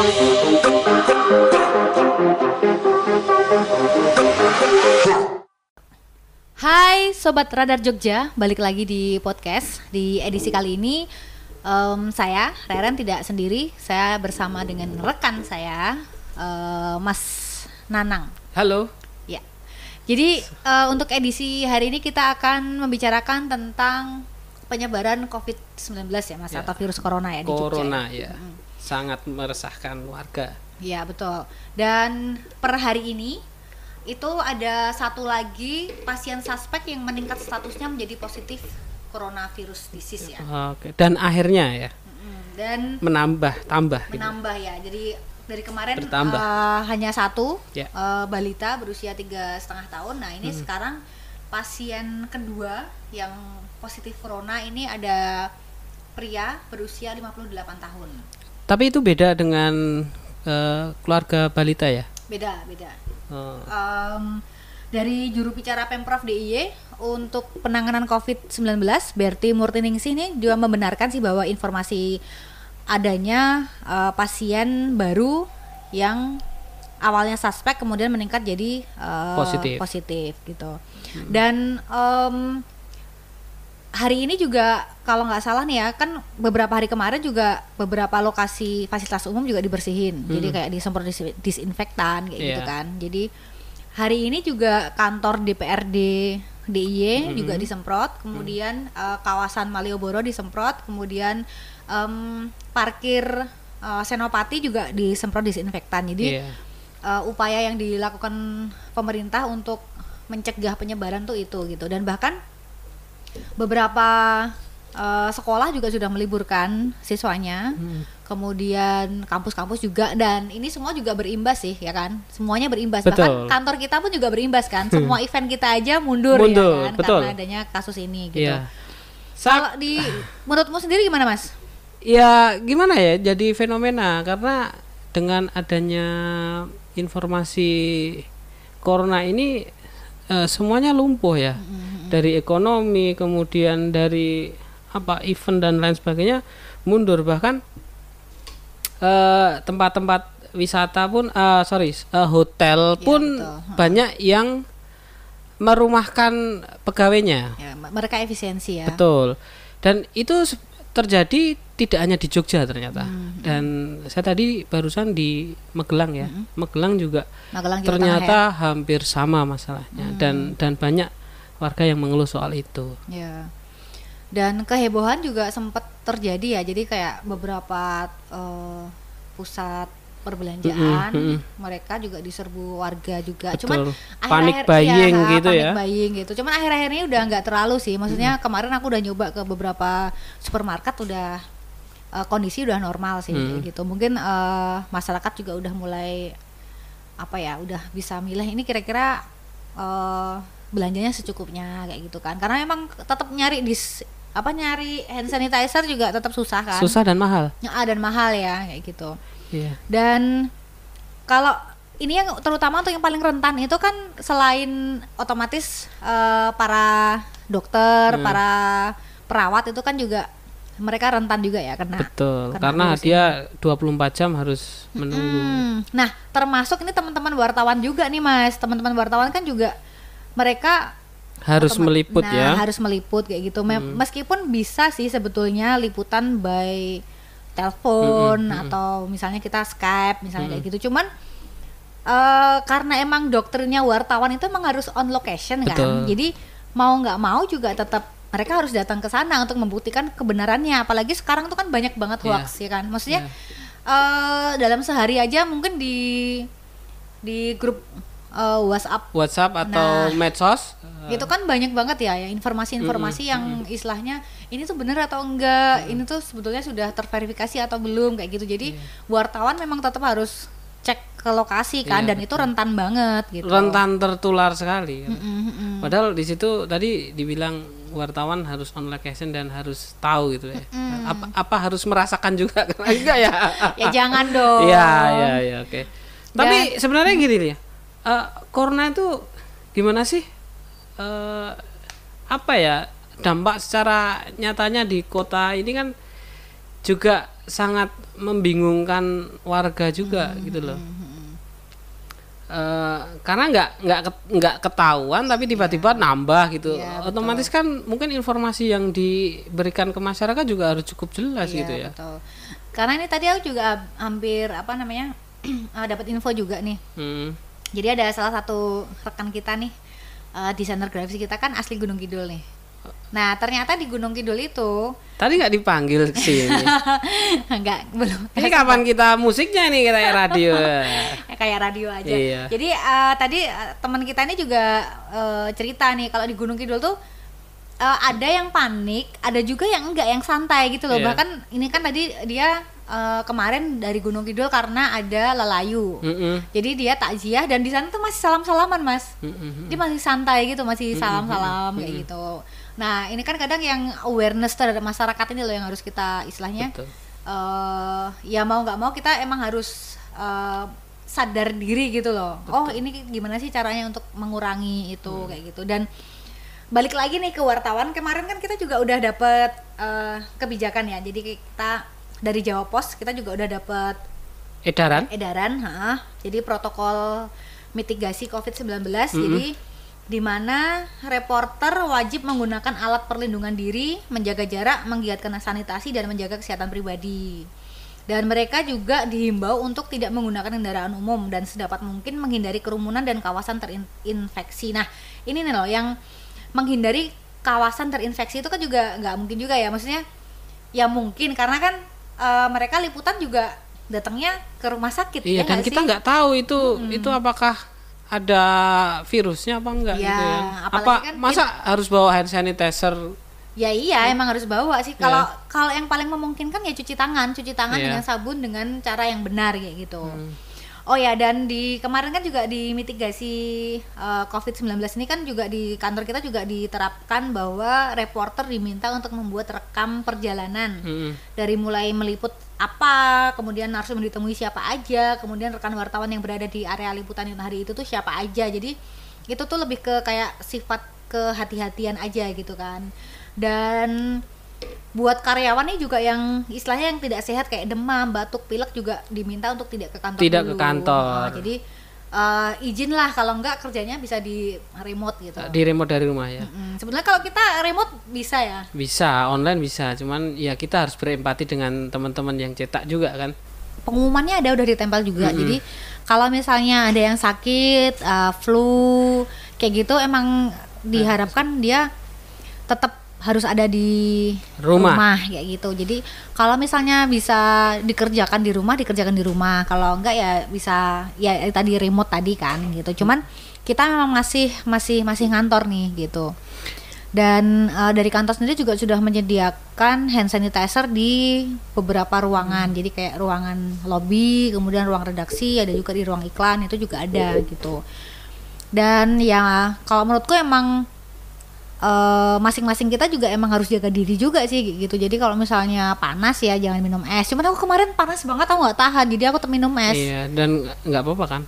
Hai Sobat Radar Jogja, balik lagi di podcast Di edisi kali ini em, Saya, Reren tidak sendiri Saya bersama dengan rekan saya eh, Mas Nanang Halo. Ya. Jadi eh, untuk edisi hari ini kita akan membicarakan tentang penyebaran COVID-19 ya Mas Ya. Atau virus Corona ya di Jogja Corona ya. ya. Sangat meresahkan warga. Iya betul. Dan per hari ini itu ada satu lagi pasien suspek yang meningkat statusnya menjadi positif coronavirus disease ya. Oke. Dan akhirnya ya Dan menambah tambah gitu. menambah ya. Jadi dari kemarin Bertambah. eh, hanya satu Ya. eh, balita berusia tiga setengah tahun. Nah ini sekarang pasien kedua yang positif corona ini ada pria berusia 58 tahun. Tapi itu beda dengan eh, keluarga balita ya. Beda beda. Oh, Em, dari juru bicara Pemprov DIY untuk penanganan COVID-19, Berti Murtiningsih ini juga membenarkan sih bahwa informasi adanya eh, pasien baru yang awalnya suspek kemudian meningkat jadi eh, Positif. positif gitu. Dan em, hari ini juga kalau nggak salah nih ya kan beberapa hari kemarin juga beberapa lokasi fasilitas umum juga dibersihin. Jadi kayak disemprot dis- disinfektan kayak gitu Iya. kan. Jadi hari ini juga kantor DPRD DIY juga disemprot. Kemudian eh, kawasan Malioboro disemprot. Kemudian em, parkir eh, Senopati juga disemprot disinfektan. Jadi iya. uh, upaya yang dilakukan pemerintah untuk mencegah penyebaran tuh itu gitu. Dan bahkan beberapa uh, sekolah juga sudah meliburkan siswanya. Hmm. kemudian kampus-kampus juga. Dan ini semua juga berimbas sih ya kan? Semuanya berimbas. Betul. bahkan kantor kita pun juga berimbas kan? Semua event kita aja mundur, Mundur, ya kan betul. karena adanya kasus ini gitu. Sa- kalau di menurutmu sendiri gimana mas? Ya gimana ya? Jadi fenomena. Karena dengan adanya informasi corona ini eh, semuanya lumpuh ya dari ekonomi kemudian dari apa event dan lain sebagainya mundur bahkan eh, tempat-tempat wisata pun eh, sorry eh, hotel Ya, pun betul. banyak yang merumahkan pegawainya ya mereka efisiensi ya Betul. Dan itu terjadi tidak hanya di Jogja ternyata. Hmm, Dan saya tadi barusan di Magelang ya. Magelang juga Magelang Tengah ya. Hmm. ternyata hampir sama masalahnya dan dan banyak warga yang mengeluh soal itu. Ya. Dan kehebohan juga sempat terjadi ya. Jadi kayak beberapa eh, pusat perbelanjaan Mm-mm, mm-mm. mereka juga diserbu warga juga. Betul. Cuman Panic akhir-akhir- buying iya, gitu panic ya. buying gitu. Cuman akhir-akhir ini udah nggak terlalu sih. Maksudnya kemarin aku udah nyoba ke beberapa supermarket udah eh, kondisi udah normal sih Mm. gitu. Mungkin eh, masyarakat juga udah mulai apa ya, udah bisa milih ini kira-kira eh, belanjanya secukupnya kayak gitu kan. Karena emang tetap nyari dis apa nyari hand sanitizer juga tetap susah kan. Susah dan mahal. Ya, dan mahal ya kayak gitu. Iya. Dan kalau ini yang terutama untuk yang paling rentan itu kan selain otomatis eh, para dokter, Hmm. para perawat itu kan juga mereka rentan juga ya kena. Betul. kena Karena virus dia 24 jam harus menunggu. Hmm. Nah, termasuk ini teman-teman wartawan juga nih Mas. Teman-teman wartawan kan juga mereka Harus otoma- meliput nah, ya. harus meliput kayak gitu. Me- Meskipun bisa sih sebetulnya liputan by telepon atau misalnya kita Skype misalnya kayak gitu. Cuman eh karena emang dokternya wartawan itu emang harus on location kan. Betul. Jadi mau nggak mau juga tetap mereka harus datang ke sana untuk membuktikan kebenarannya. Apalagi sekarang tuh kan banyak banget Iya. hoax ya kan. Maksudnya eh dalam sehari aja mungkin di di grup eh, WhatsApp WhatsApp atau Nah. medsos. itu kan banyak banget ya ya informasi-informasi yang istilahnya ini tuh bener atau enggak ini tuh sebetulnya sudah terverifikasi atau belum kayak gitu jadi wartawan memang tetap harus cek ke lokasi kan Iya, dan itu rentan banget gitu rentan tertular sekali. Mm, mm, mm. Padahal di situ tadi dibilang wartawan harus on location dan harus tahu gitu ya. Apa, apa harus merasakan juga enggak ya? ya jangan dong Iya, iya, iya, oke. Tapi sebenarnya gini ya. Eh, corona itu gimana sih? Eh, apa ya dampak secara nyatanya di kota ini kan juga sangat membingungkan warga juga Hmm, gitu loh. Eh, karena nggak nggak nggak ketahuan tapi tiba-tiba nambah gitu. Iya, Otomatis kan mungkin informasi yang diberikan ke masyarakat juga harus cukup jelas Iya, gitu ya. betul. Karena ini tadi aku juga hampir apa namanya eh, dapat info juga nih. Hmm. Jadi ada salah satu rekan kita nih eh, desainer grafis kita kan asli Gunung Kidul nih. Nah ternyata di Gunung Kidul itu Tadi nggak dipanggil ke sini. enggak belum Ini kapan kita musiknya nih kita ya radio? Ya, kayak radio aja. Iya. Jadi eh, tadi eh, teman kita ini juga eh, cerita nih kalau di Gunung Kidul tuh eh, ada yang panik, ada juga yang enggak yang santai gitu loh. Iya. Bahkan ini kan tadi dia eh, kemarin dari Gunung Kidul karena ada lelayu. Mm-mm. Jadi dia takziah dan di sana tuh masih salam-salaman, Mas. Mm-mm. Dia masih santai gitu, masih salam-salam kayak gitu. Nah, ini kan kadang yang awareness terhadap masyarakat ini loh yang harus kita istilahnya Betul. eh ya mau nggak mau kita emang harus eh, sadar diri gitu loh. Oh, ini gimana sih caranya untuk mengurangi itu Hmm. kayak gitu. Dan balik lagi nih ke wartawan, kemarin kan kita juga udah dapet eh, kebijakan ya. Jadi kita dari Jawa Pos kita juga udah dapet Edaran? edaran, ha, jadi protokol mitigasi COVID-19, Mm-hmm. jadi di mana reporter wajib menggunakan alat perlindungan diri, menjaga jarak, menggiatkan sanitasi dan menjaga kesehatan pribadi. Dan mereka juga dihimbau untuk tidak menggunakan kendaraan umum dan sedapat mungkin menghindari kerumunan dan kawasan terinfeksi. Nah, ini nih loh yang menghindari kawasan terinfeksi itu kan juga nggak mungkin juga ya, maksudnya ya mungkin karena kan eh, mereka liputan juga datangnya ke rumah sakit Iya, ya dan kita nggak tahu itu itu apakah ada virusnya apa enggak Iya, gitu ya. Apa kan masa harus bawa hand sanitizer? Ya iya, emang harus bawa sih. Kalau kalau yang paling memungkinkan ya cuci tangan, cuci tangan Iya. dengan sabun dengan cara yang benar kayak gitu. Hmm. Oh ya, dan di kemarin kan juga di mitigasi eh, COVID-19 ini kan juga di kantor kita juga diterapkan bahwa reporter diminta untuk membuat rekam perjalanan. Mm-mm. Dari mulai meliput apa, kemudian harus ditemui siapa aja, kemudian rekan wartawan yang berada di area liputan yang hari itu tuh siapa aja. Jadi itu tuh lebih ke kayak sifat kehati-hatian aja gitu kan. Dan buat karyawan nih juga yang istilahnya yang tidak sehat kayak demam, batuk, pilek juga diminta untuk tidak ke kantor Tidak ke dulu. kantor. Nah, jadi eh, izin lah kalau enggak kerjanya bisa di remote gitu. Di remote dari rumah ya. Mm, Sebenarnya kalau kita remote bisa ya. Bisa, online bisa, cuman ya kita harus berempati dengan teman-teman yang cetak juga kan. pengumumannya ada udah ditempel juga jadi kalau misalnya ada yang sakit uh, flu kayak gitu emang diharapkan dia tetap harus ada di Rumah. kayak gitu. Jadi kalau misalnya bisa dikerjakan di rumah dikerjakan di rumah. Kalau enggak ya bisa ya tadi remote tadi kan gitu. Cuman kita memang masih masih masih ngantor nih gitu. Dan eh, dari kantor sendiri juga sudah menyediakan hand sanitizer di beberapa ruangan. Jadi kayak ruangan lobby kemudian ruang redaksi ada juga di ruang iklan itu juga ada gitu. Dan ya kalau menurutku emang eh, masing-masing kita juga emang harus jaga diri juga sih gitu jadi kalau misalnya panas ya jangan minum es cuman aku kemarin panas banget aku nggak tahan jadi aku minum es Iya, dan nggak apa-apa kan.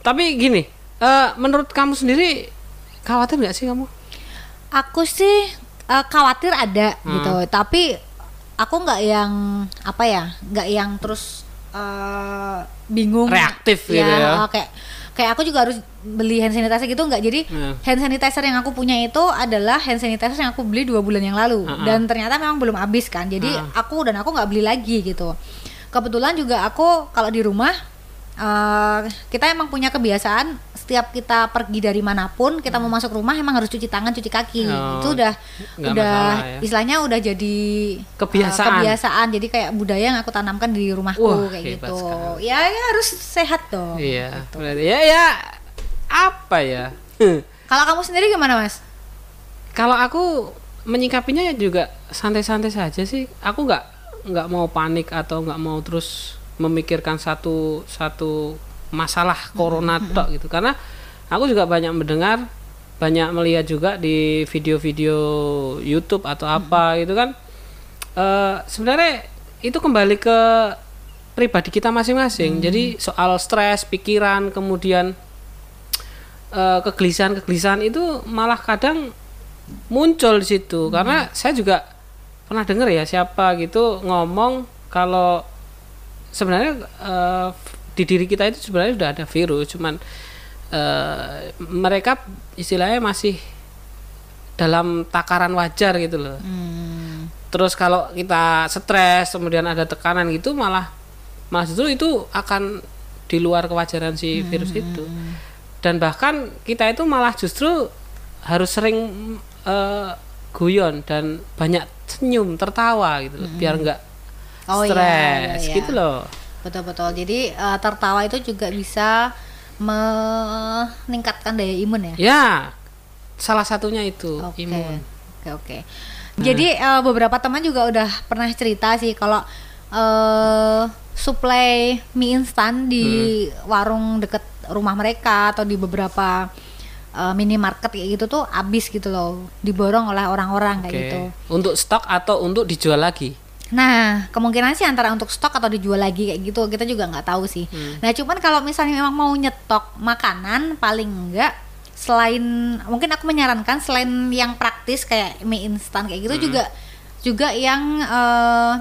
Tapi gini, eh, menurut kamu sendiri khawatir nggak sih kamu? aku sih eh, khawatir ada Hmm. gitu tapi aku nggak yang apa ya nggak yang terus eh, bingung Reaktif gitu ya. oh, kayak kayak aku juga harus beli hand sanitizer gitu nggak jadi Hmm. hand sanitizer yang aku punya itu adalah hand sanitizer yang aku beli dua bulan yang lalu Uh-uh. dan ternyata memang belum habis kan jadi Uh. aku dan aku nggak beli lagi gitu kebetulan juga aku kalau di rumah eh, kita emang punya kebiasaan setiap kita pergi dari mana pun kita mau masuk rumah emang harus cuci tangan cuci kaki Hmm. Oh, itu udah udah masalah ya. istilahnya udah jadi Kebiasaan. eh, kebiasaan jadi kayak budaya yang aku tanamkan di rumahku Wah, kayak gitu sekali. ya, ya harus sehat dong Iya, berarti ya ya apa ya? kalau kamu sendiri gimana mas Kalau aku menyikapinya ya juga santai-santai saja sih. Aku nggak nggak mau panik atau nggak mau terus memikirkan satu satu masalah corona tok gitu. Karena aku juga banyak mendengar, banyak melihat juga di video-video YouTube atau apa gitu kan. Eh, sebenarnya itu kembali ke pribadi kita masing-masing. Jadi soal stres, pikiran, kemudian eh, kegelisahan-kegelisahan itu malah kadang muncul di situ karena saya juga pernah dengar ya siapa gitu ngomong kalau sebenarnya eh, di diri kita itu sebenarnya sudah ada virus, cuman eh, mereka istilahnya masih dalam takaran wajar gitu loh. Hmm. Terus kalau kita stres, kemudian ada tekanan gitu malah malah justru itu akan di luar kewajaran si virus itu. Dan bahkan kita itu malah justru harus sering eh, guyon dan banyak senyum, tertawa gitu loh, biar nggak Oh, iya, stres iya, iya. gitu loh. Betul-betul. Jadi eh, tertawa itu juga bisa meningkatkan daya imun ya. Ya, salah satunya itu Oke. imun. Oke, oke. Jadi eh, beberapa teman juga udah pernah cerita sih kalau eh suplai mie instan di Hmm. warung deket rumah mereka atau di beberapa eh, minimarket kayak gitu tuh habis gitu loh, diborong oleh orang-orang kayak Oke. gitu. Untuk stok atau untuk dijual lagi? Nah, kemungkinan sih antara untuk stok atau dijual lagi kayak gitu, kita juga nggak tahu sih. Hmm. Nah, cuman kalau misalnya memang mau nyetok makanan, paling enggak selain mungkin aku menyarankan selain yang praktis kayak mie instan kayak Hmm. gitu juga juga yang eh,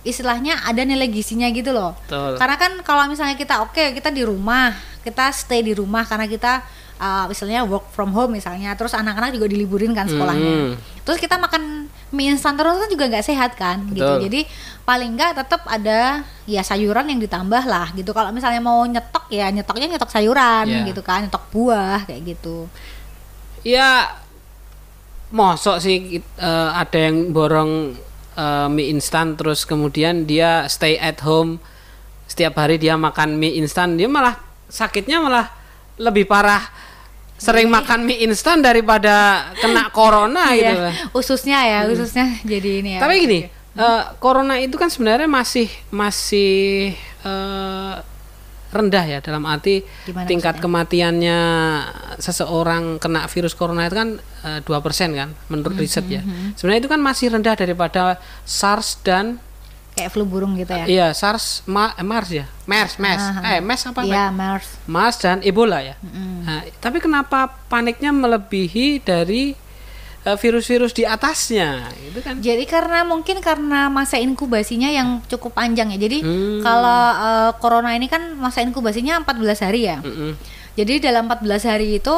istilahnya ada nilai gizinya gitu loh. Betul. Karena kan kalau misalnya kita oke kita di rumah, kita stay di rumah karena kita uh, misalnya work from home misalnya, terus anak-anak juga diliburin kan sekolahnya. Hmm. Terus kita makan mie instan terus kan juga nggak sehat kan gitu. Betul. Jadi paling nggak tetap ada ya sayuran yang ditambah lah gitu. Kalau misalnya mau nyetok ya nyetoknya nyetok sayuran Ya. gitu kan, nyetok buah kayak gitu. Ya, mosok sih eh, ada yang borong eh, mie instan terus kemudian dia stay at home setiap hari dia makan mie instan dia malah sakitnya malah lebih parah sering makan mie instan daripada kena corona gitu. Iya, ususnya ya, ususnya jadi ini ya. Tapi gini, eh, corona itu kan sebenarnya masih masih eh, rendah ya dalam arti Gimana tingkat maksudnya? kematiannya seseorang kena virus corona itu kan eh, dua persen kan menurut Hmm, riset ya. Sebenarnya itu kan masih rendah daripada SARS dan kayak flu burung gitu ya. iya SARS Ma- eh, MERS ya, MERS, MERS, Ah, eh MERS apa? Iya, MERS. MERS dan Ebola ya. Nah, tapi kenapa paniknya melebihi dari eh, virus-virus di atasnya? Itu kan Jadi karena mungkin karena masa inkubasinya yang cukup panjang ya. Jadi Hmm. kalau eh, corona ini kan masa inkubasinya 14 hari ya. Mm-mm. Jadi dalam 14 hari itu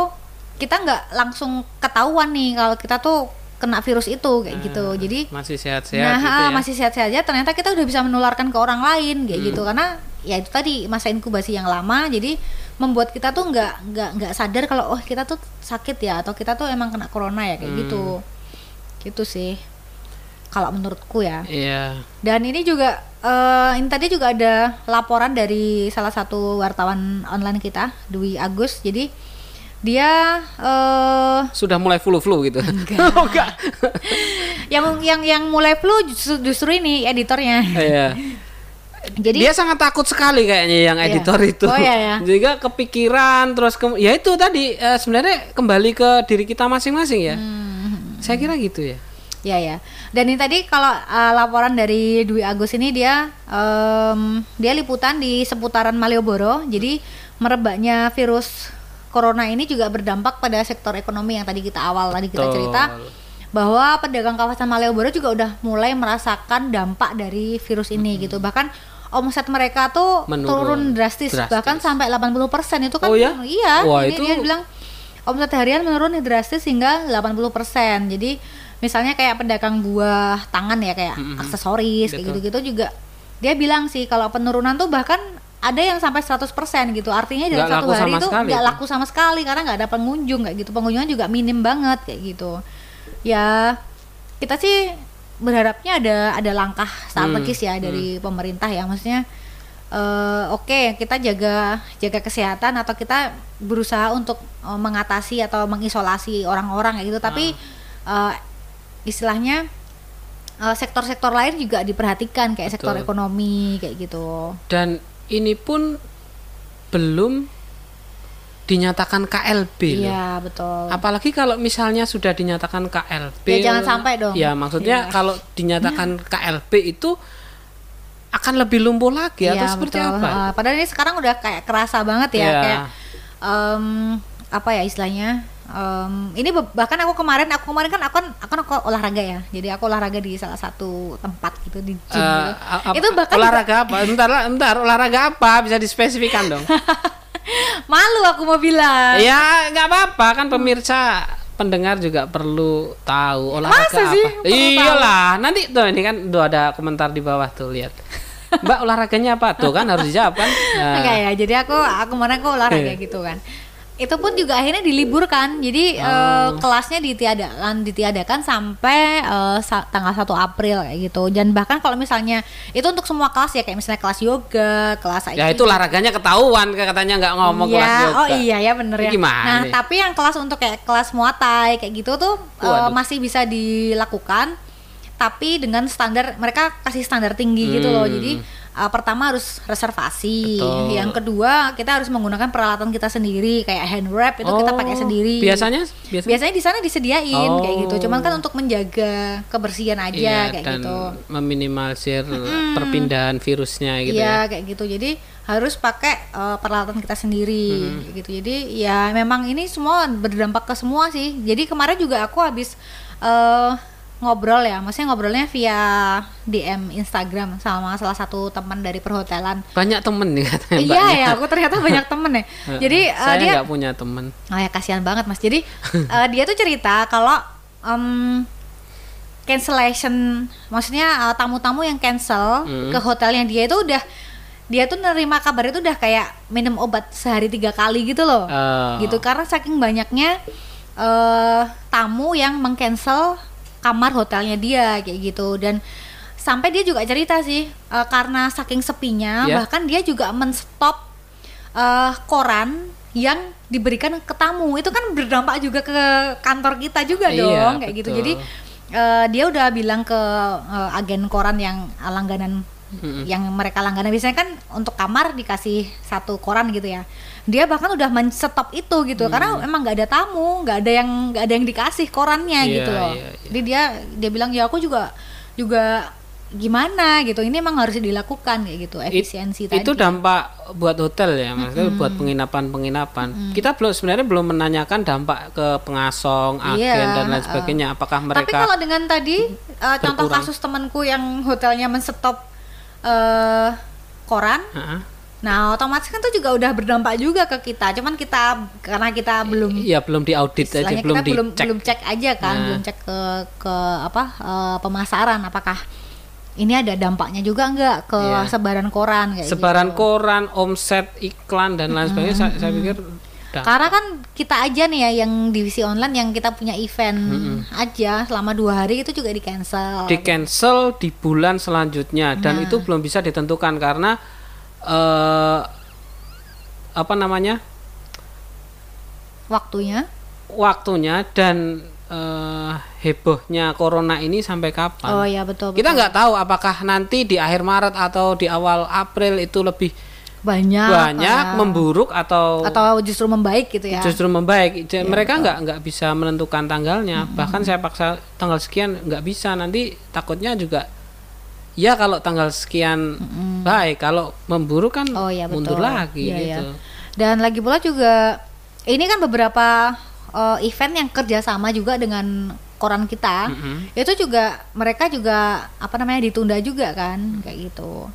kita nggak langsung ketahuan nih kalau kita tuh kena virus itu kayak gitu. Jadi masih sehat-sehat nah gitu ya. masih sehat-sehat aja ternyata kita udah bisa menularkan ke orang lain kayak Hmm. gitu karena ya itu tadi masa inkubasi yang lama jadi membuat kita tuh nggak nggak nggak sadar kalau oh kita tuh sakit ya atau kita tuh emang kena corona ya kayak Hmm. gitu gitu sih kalau menurutku ya Iya. dan ini juga eh, ini tadi juga ada laporan dari salah satu wartawan online kita Dwi Agus jadi dia eh Sudah mulai flu-flu gitu. Oh, enggak. yang yang yang mulai flu justru, justru ini editornya Iya. Jadi Dia sangat takut sekali kayaknya yang Iya. editor itu. Oh, iya, ya. Juga kepikiran terus ke, ya itu tadi eh, sebenarnya kembali ke diri kita masing-masing ya. Hmm. Saya kira gitu ya. Ya ya. Dan ini tadi kalau uh, laporan dari Dwi Agus ini dia em, dia liputan di seputaran Malioboro. Jadi merebaknya virus corona ini juga berdampak pada sektor ekonomi yang tadi kita awal tadi kita Betul. cerita bahwa pedagang kawasan Malioboro juga udah mulai merasakan dampak dari virus ini gitu. Bahkan omset mereka tuh Menurun turun drastis, drastis. bahkan sampai 80% itu kan Oh ya? iya Wah, ini itu- dia bilang omset harian menurun drastis hingga 80%. Jadi misalnya kayak pedagang buah tangan ya kayak aksesoris kayak gitu-gitu juga dia bilang sih kalau penurunan tuh bahkan ada yang sampai 100% gitu. Artinya dalam satu hari itu nggak laku sama sekali karena nggak ada pengunjung kayak gitu. Pengunjungnya juga minim banget kayak gitu. Ya kita sih berharapnya ada ada langkah strategis Hmm, ya dari pemerintah ya maksudnya eh, oke kita jaga jaga kesehatan atau kita berusaha untuk eh, mengatasi atau mengisolasi orang-orang kayak gitu tapi Ah. eh, istilahnya sektor-sektor lain juga diperhatikan kayak sektor Betul. ekonomi kayak gitu Dan ini pun belum dinyatakan KLB loh. iya betul Apalagi kalau misalnya sudah dinyatakan KLB. Ya, jangan sampai dong. Ya, maksudnya Iya. kalau dinyatakan KLB itu akan lebih lumpuh lagi atau Iya, seperti betul. apa? Eh, padahal ini sekarang udah kayak kerasa banget ya Iya. kayak em, apa ya istilahnya Em, ini bahkan aku kemarin aku kemarin kan aku kan aku, kan aku olahraga ya jadi aku olahraga di salah satu tempat gitu di gym Eh, gitu. itu bahkan olahraga apa? Bentar, lah, bentar, olahraga apa? Bisa dispesifikan dong. malu aku mau bilang ya, nggak apa-apa kan pemirsa pendengar juga perlu tahu olahraga Masa apa. sih? Perlu Iyalah, nanti tuh ini kan tuh ada komentar di bawah tuh lihat. Mbak olahraganya apa tuh kan harus dijawab kan? Nah, Enggak ya, jadi aku aku kemarin aku olahraga gitu kan. Itu pun juga akhirnya diliburkan. Jadi Oh. kelasnya ditiadakan ditiadakan sampai eh, sa- tanggal 1 April kayak gitu. Dan bahkan kalau misalnya itu untuk semua kelas ya kayak misalnya kelas yoga, kelas ya IT. itu olahraganya ketahuan katanya nggak ngomong Iya, kelas yoga. oh iya ya bener ya. Gimana Nah, nih? tapi yang kelas untuk kayak kelas muay kayak gitu tuh eh, masih bisa dilakukan tapi dengan standar mereka kasih standar tinggi gitu loh. Hmm. Jadi eh, pertama harus reservasi. Betul. Yang kedua, kita harus menggunakan peralatan kita sendiri kayak hand wrap itu kita pakai Oh, sendiri. Biasanya biasanya Biasanya di sana disediain kayak gitu. Oh. Cuman kan untuk menjaga kebersihan aja Iya, kayak dan gitu. meminimalisir perpindahan virusnya gitu Iya ya. kayak gitu. Jadi harus pakai eh, peralatan kita sendiri Hmm. gitu. Jadi ya memang ini semua berdampak ke semua sih. Jadi kemarin juga aku habis eh, ngobrol ya, maksudnya ngobrolnya via DM Instagram sama salah satu teman dari perhotelan. Banyak temen nih katanya Iya mbaknya. ya, aku ternyata banyak temen ya. Jadi eh, saya dia nggak punya temen. Oh ya kasihan banget mas. Jadi eh, dia tuh cerita kalau em, cancellation, maksudnya eh, tamu-tamu yang cancel Hmm. ke hotelnya dia itu udah dia tuh nerima kabar itu udah kayak minum obat sehari tiga kali gitu loh. Oh. Gitu karena saking banyaknya eh tamu yang mengcancel kamar hotelnya dia kayak gitu dan sampai dia juga cerita sih eh, karena saking sepinya Ya. bahkan dia juga menstop eh, koran yang diberikan ke tamu itu kan berdampak juga ke kantor kita juga Iya, dong kayak gitu betul. jadi eh, dia udah bilang ke eh, agen koran yang langganan Mm-mm. yang mereka langganan biasanya kan untuk kamar dikasih satu koran gitu ya dia bahkan udah men-stop itu gitu. Karena emang nggak ada tamu nggak ada yang nggak ada yang dikasih korannya Iya, gitu loh. iya, iya. jadi dia dia bilang ya aku juga juga gimana gitu. Ini emang harus dilakukan kayak gitu It- efisiensi tadi. itu dampak buat hotel ya maksudnya buat penginapan-penginapan. Kita belum sebenarnya belum menanyakan dampak ke pengasong agen Iya, dan lain sebagainya. Apakah Tapi mereka kalau dengan tadi eh, contoh kasus temanku yang hotelnya men-stop eh, koran, Heeh. Nah otomatis kan itu juga udah berdampak juga ke kita. Cuman kita karena kita belum Iya belum diaudit aja belum kita belum dicek belum cek aja kan, Nah. belum cek ke ke apa eh, pemasaran apakah ini ada dampaknya juga nggak ke Iya. sebaran koran kayak sebaran gitu. koran omset iklan dan lain sebagainya saya, saya pikir udah Karena kan kita aja nih ya yang divisi online yang kita punya event aja selama dua hari itu juga di cancel. di cancel di bulan selanjutnya dan Nah. itu belum bisa ditentukan karena eh apa namanya Waktunya waktunya dan eh, hebohnya corona ini sampai kapan Oh ya betul. kita betul. nggak tahu apakah nanti di akhir Maret atau di awal April itu lebih banyak banyak ah. memburuk atau, atau justru membaik gitu ya. justru membaik Ja- mereka nggak nggak bisa menentukan tanggalnya bahkan saya paksa tanggal sekian nggak bisa nanti takutnya juga ya kalau tanggal sekian baik kalau memburuk kan Oh ya betul. mundur lagi Iya, iya. gitu Dan lagi pula juga ini kan beberapa eh, event yang kerjasama juga dengan koran kita. Mm-mm. Itu juga mereka juga apa namanya ditunda juga kan kayak gitu.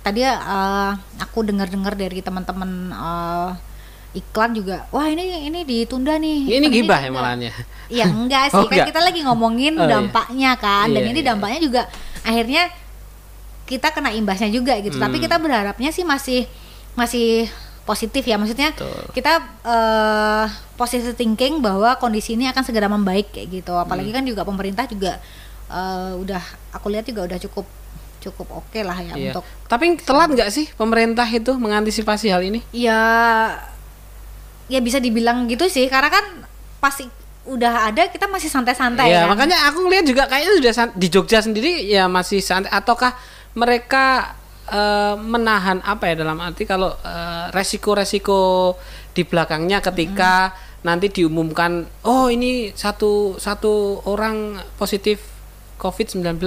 Tadi eh, aku dengar-dengar dari teman-teman eh, iklan juga, wah ini ini ditunda nih. ini gibah ya ditunda." malahnya Ya enggak sih, Oh, kan enggak. kita lagi ngomongin Oh, iya. dampaknya kan, dan Iya, ini iya. dampaknya juga akhirnya kita kena imbasnya juga gitu. Tapi Hmm. kita berharapnya sih masih masih positif ya, maksudnya Betul. kita eh positive thinking bahwa kondisi ini akan segera membaik kayak gitu. Hmm. Apalagi kan juga pemerintah juga eh, udah aku lihat juga udah cukup cukup oke lah ya Iya. untuk tapi telat nggak sih pemerintah itu mengantisipasi hal ini ya ya bisa dibilang gitu sih karena kan pasti udah ada kita masih santai-santai ya kan. makanya aku lihat juga kayaknya sudah di Jogja sendiri ya masih santai ataukah mereka eh, menahan apa ya dalam arti kalau eh, resiko-resiko di belakangnya ketika nanti diumumkan oh ini satu satu orang positif COVID-19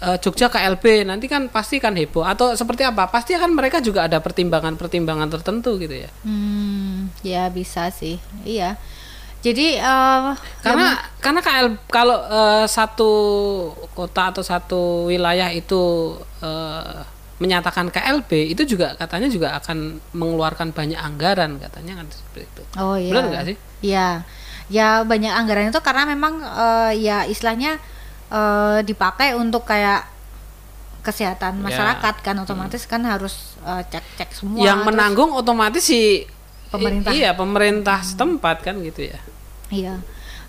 eh, Jogja KLB nanti kan pasti kan heboh. Atau seperti apa? Pasti akan mereka juga ada pertimbangan-pertimbangan tertentu gitu ya. Hmm, ya bisa sih. Iya. Jadi uh, karena karena KL kalau uh, satu kota atau satu wilayah itu uh, menyatakan KLB itu juga katanya juga akan mengeluarkan banyak anggaran katanya kan seperti itu. Oh iya. Benar nggak sih? Iya. Ya banyak anggaran itu karena memang uh, ya istilahnya uh, dipakai untuk kayak kesehatan Ya. masyarakat kan otomatis kan harus uh, cek-cek semua. Yang terus- menanggung otomatis si Pemerintah. i- iya, pemerintah setempat kan gitu ya. Iya.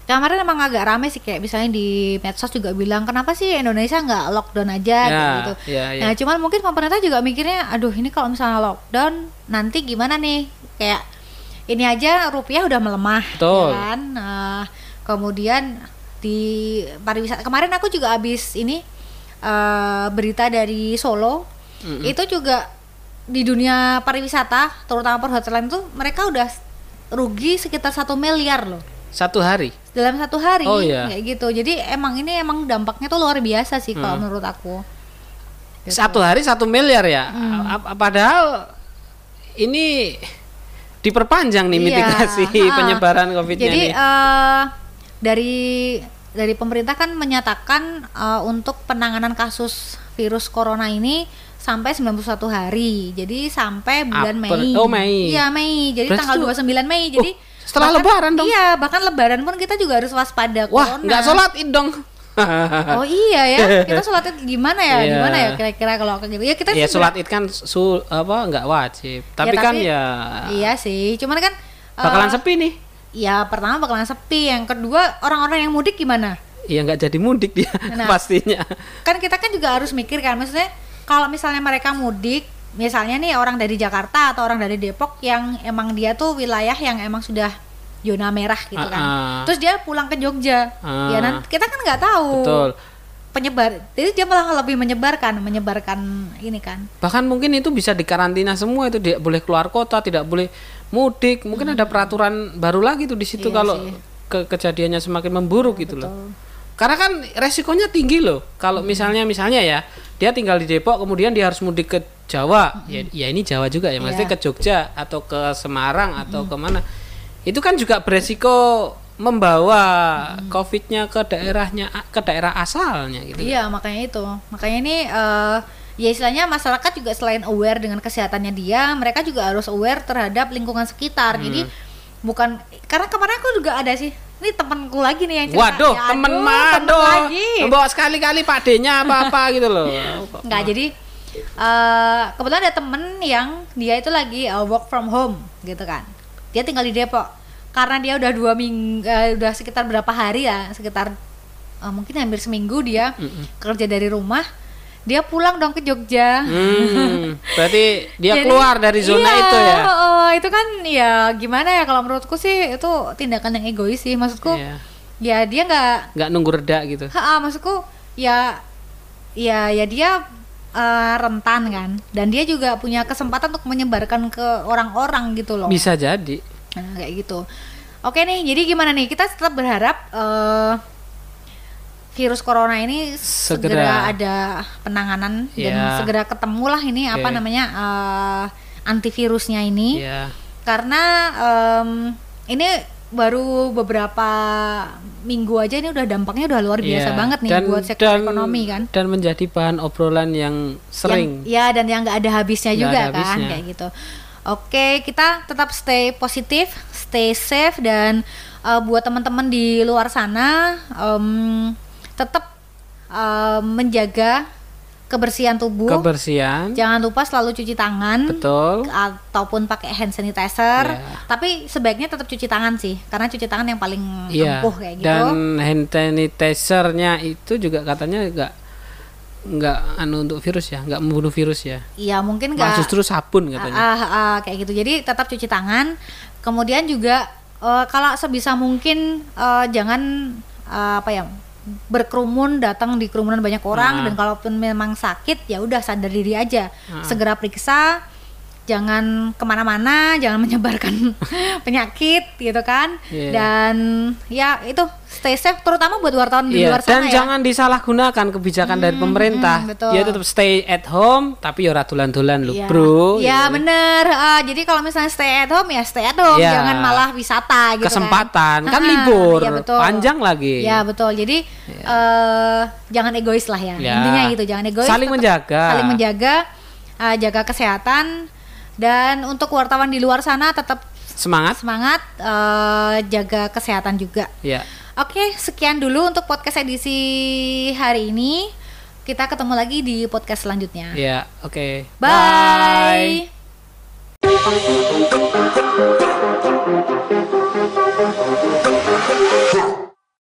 Kemarin emang agak rame sih kayak misalnya di medsos juga bilang kenapa sih Indonesia nggak lockdown aja Ya, gitu. ya, ya. Nah cuman mungkin pemerintah juga mikirnya, aduh ini kalau misalnya lockdown nanti gimana nih? Kayak ini aja rupiah udah melemah, Betul. ya kan? Nah, kemudian di pariwisata kemarin aku juga habis ini eh, berita dari Solo, Mm-mm. itu juga di dunia pariwisata, terutama perhotelan itu mereka udah rugi sekitar satu miliar loh Satu hari. dalam satu hari Oh, iya. kayak gitu jadi emang ini emang dampaknya tuh luar biasa sih kalau Hmm. menurut aku Gitu. Satu hari satu miliar ya. Hmm. Padahal ini diperpanjang nih Iya, mitigasi ha. penyebaran COVID-nya jadi nih. eh, dari dari pemerintah kan menyatakan eh, untuk penanganan kasus virus corona ini sampai 91 hari jadi sampai bulan April- Mei oh, Mei. iya Mei jadi Berarti tanggal tuh- 29 Mei jadi Oh, setelah Lebaran dong. iya bahkan Lebaran pun kita juga harus waspada Wah, nggak sholat id dong. Oh iya ya, kita sholat id gimana ya? Iya. Gimana ya kira-kira kalau kayak gitu? Ya kita ya sih sholat id kan su apa nggak wajib. Tapi, kan tapi- ya Iya sih, cuman kan bakalan eh, sepi nih. Ya pertama bakalan sepi, yang kedua orang-orang yang mudik gimana? Iya nggak jadi mudik dia Nah. pastinya. Kan kita kan juga harus mikir kan, maksudnya kalau misalnya mereka mudik, misalnya nih orang dari Jakarta atau orang dari Depok yang emang dia tuh wilayah yang emang sudah zona merah gitu kan. Ah-ah. Terus dia pulang ke Jogja, Ah. ya nanti kita kan nggak tahu. Betul. Penyebar, jadi dia malah lebih menyebarkan, menyebarkan ini kan. Bahkan mungkin itu bisa dikarantina semua itu tidak boleh keluar kota, tidak boleh mudik. Mungkin ada peraturan baru lagi tuh di situ Iya kalau sih. ke kejadiannya semakin memburuk gitu loh. Karena kan resikonya tinggi loh. Kalau misalnya misalnya ya, dia tinggal di Depok kemudian dia harus mudik ke Jawa. Ya, ya ini Jawa juga ya, maksudnya Iya. ke Jogja atau ke Semarang atau ke mana. Itu kan juga beresiko membawa COVID-nya ke daerahnya ke daerah asalnya gitu. Iya makanya itu makanya ini eh, ya istilahnya masyarakat juga selain aware dengan kesehatannya dia mereka juga harus aware terhadap lingkungan sekitar Hmm. jadi bukan karena kemarin aku juga ada sih ini temanku lagi nih yang cerita. Waduh, Ya, temen lagi. Bawa sekali-kali Pak D-nya apa-apa gitu loh. nggak jadi eh kebetulan ada temen yang dia itu lagi eh, work from home gitu kan. Dia tinggal di Depok. Karena dia udah dua minggu udah sekitar berapa hari ya sekitar eh, mungkin hampir seminggu dia kerja dari rumah dia pulang dong ke Jogja. Hmm, berarti dia Jadi, keluar dari zona iya, itu ya. oh, itu kan ya gimana ya kalau menurutku sih itu tindakan yang egois sih maksudku Iya. ya dia nggak Nggak nunggu reda gitu. Ha, maksudku ya ya ya dia eh, rentan kan dan dia juga punya kesempatan untuk menyebarkan ke orang-orang gitu loh Bisa jadi. Nah, kayak gitu oke nih jadi gimana nih kita tetap berharap eh, virus corona ini segera, Segera. ada penanganan dan Ya. segera ketemulah ini apa Oke. namanya eh, antivirusnya ini Iya. karena em, ini baru beberapa minggu aja ini udah dampaknya udah luar biasa Iya. banget nih Dan- buat sektor dan- ekonomi kan Dan menjadi bahan obrolan yang sering. yang, ya dan yang nggak ada habisnya Nggak juga ada kan habisnya. kayak gitu oke kita tetap stay positif stay safe dan uh, buat teman-teman di luar sana em, tetap em, menjaga kebersihan tubuh Kebersihan. jangan lupa selalu cuci tangan Betul. ataupun pakai hand sanitizer Iya. tapi sebaiknya tetap cuci tangan sih karena cuci tangan yang paling Iya. ampuh kayak gitu Dan hand sanitizer-nya itu juga katanya nggak nggak anu untuk virus ya, nggak membunuh virus ya. iya mungkin nggak justru sabun katanya. Ah, ah, ah, kayak gitu. Jadi tetap cuci tangan. Kemudian juga eh, kalau sebisa mungkin eh, jangan eh, apa ya berkerumun datang di kerumunan banyak orang Ah. dan kalaupun memang sakit ya udah sadar diri aja Ah. segera periksa jangan ke mana-mana, jangan menyebarkan penyakit gitu kan. Iya. Dan ya itu stay safe, terutama buat wartawan di Iya, luar sana dan ya. jangan disalahgunakan kebijakan dari pemerintah. hmm, betul. Ya tetap stay at home, tapi ya ora dolan-dolan lu, Iya. Bro. Ya gitu. bener. Ah, jadi kalau misalnya stay at home ya stay at home, Iya. jangan malah wisata gitu Kesempatan, kan. kan libur, iya, betul. panjang lagi. Ya betul. Jadi eh, jangan egois lah ya. Ya. Intinya gitu, jangan egois. Saling menjaga. Saling menjaga, eh, jaga kesehatan dan untuk wartawan di luar sana tetap Semangat. semangat eh, jaga kesehatan juga. Ya. Oke, sekian dulu untuk podcast edisi hari ini. Kita ketemu lagi di podcast selanjutnya. Ya, oke. Bye.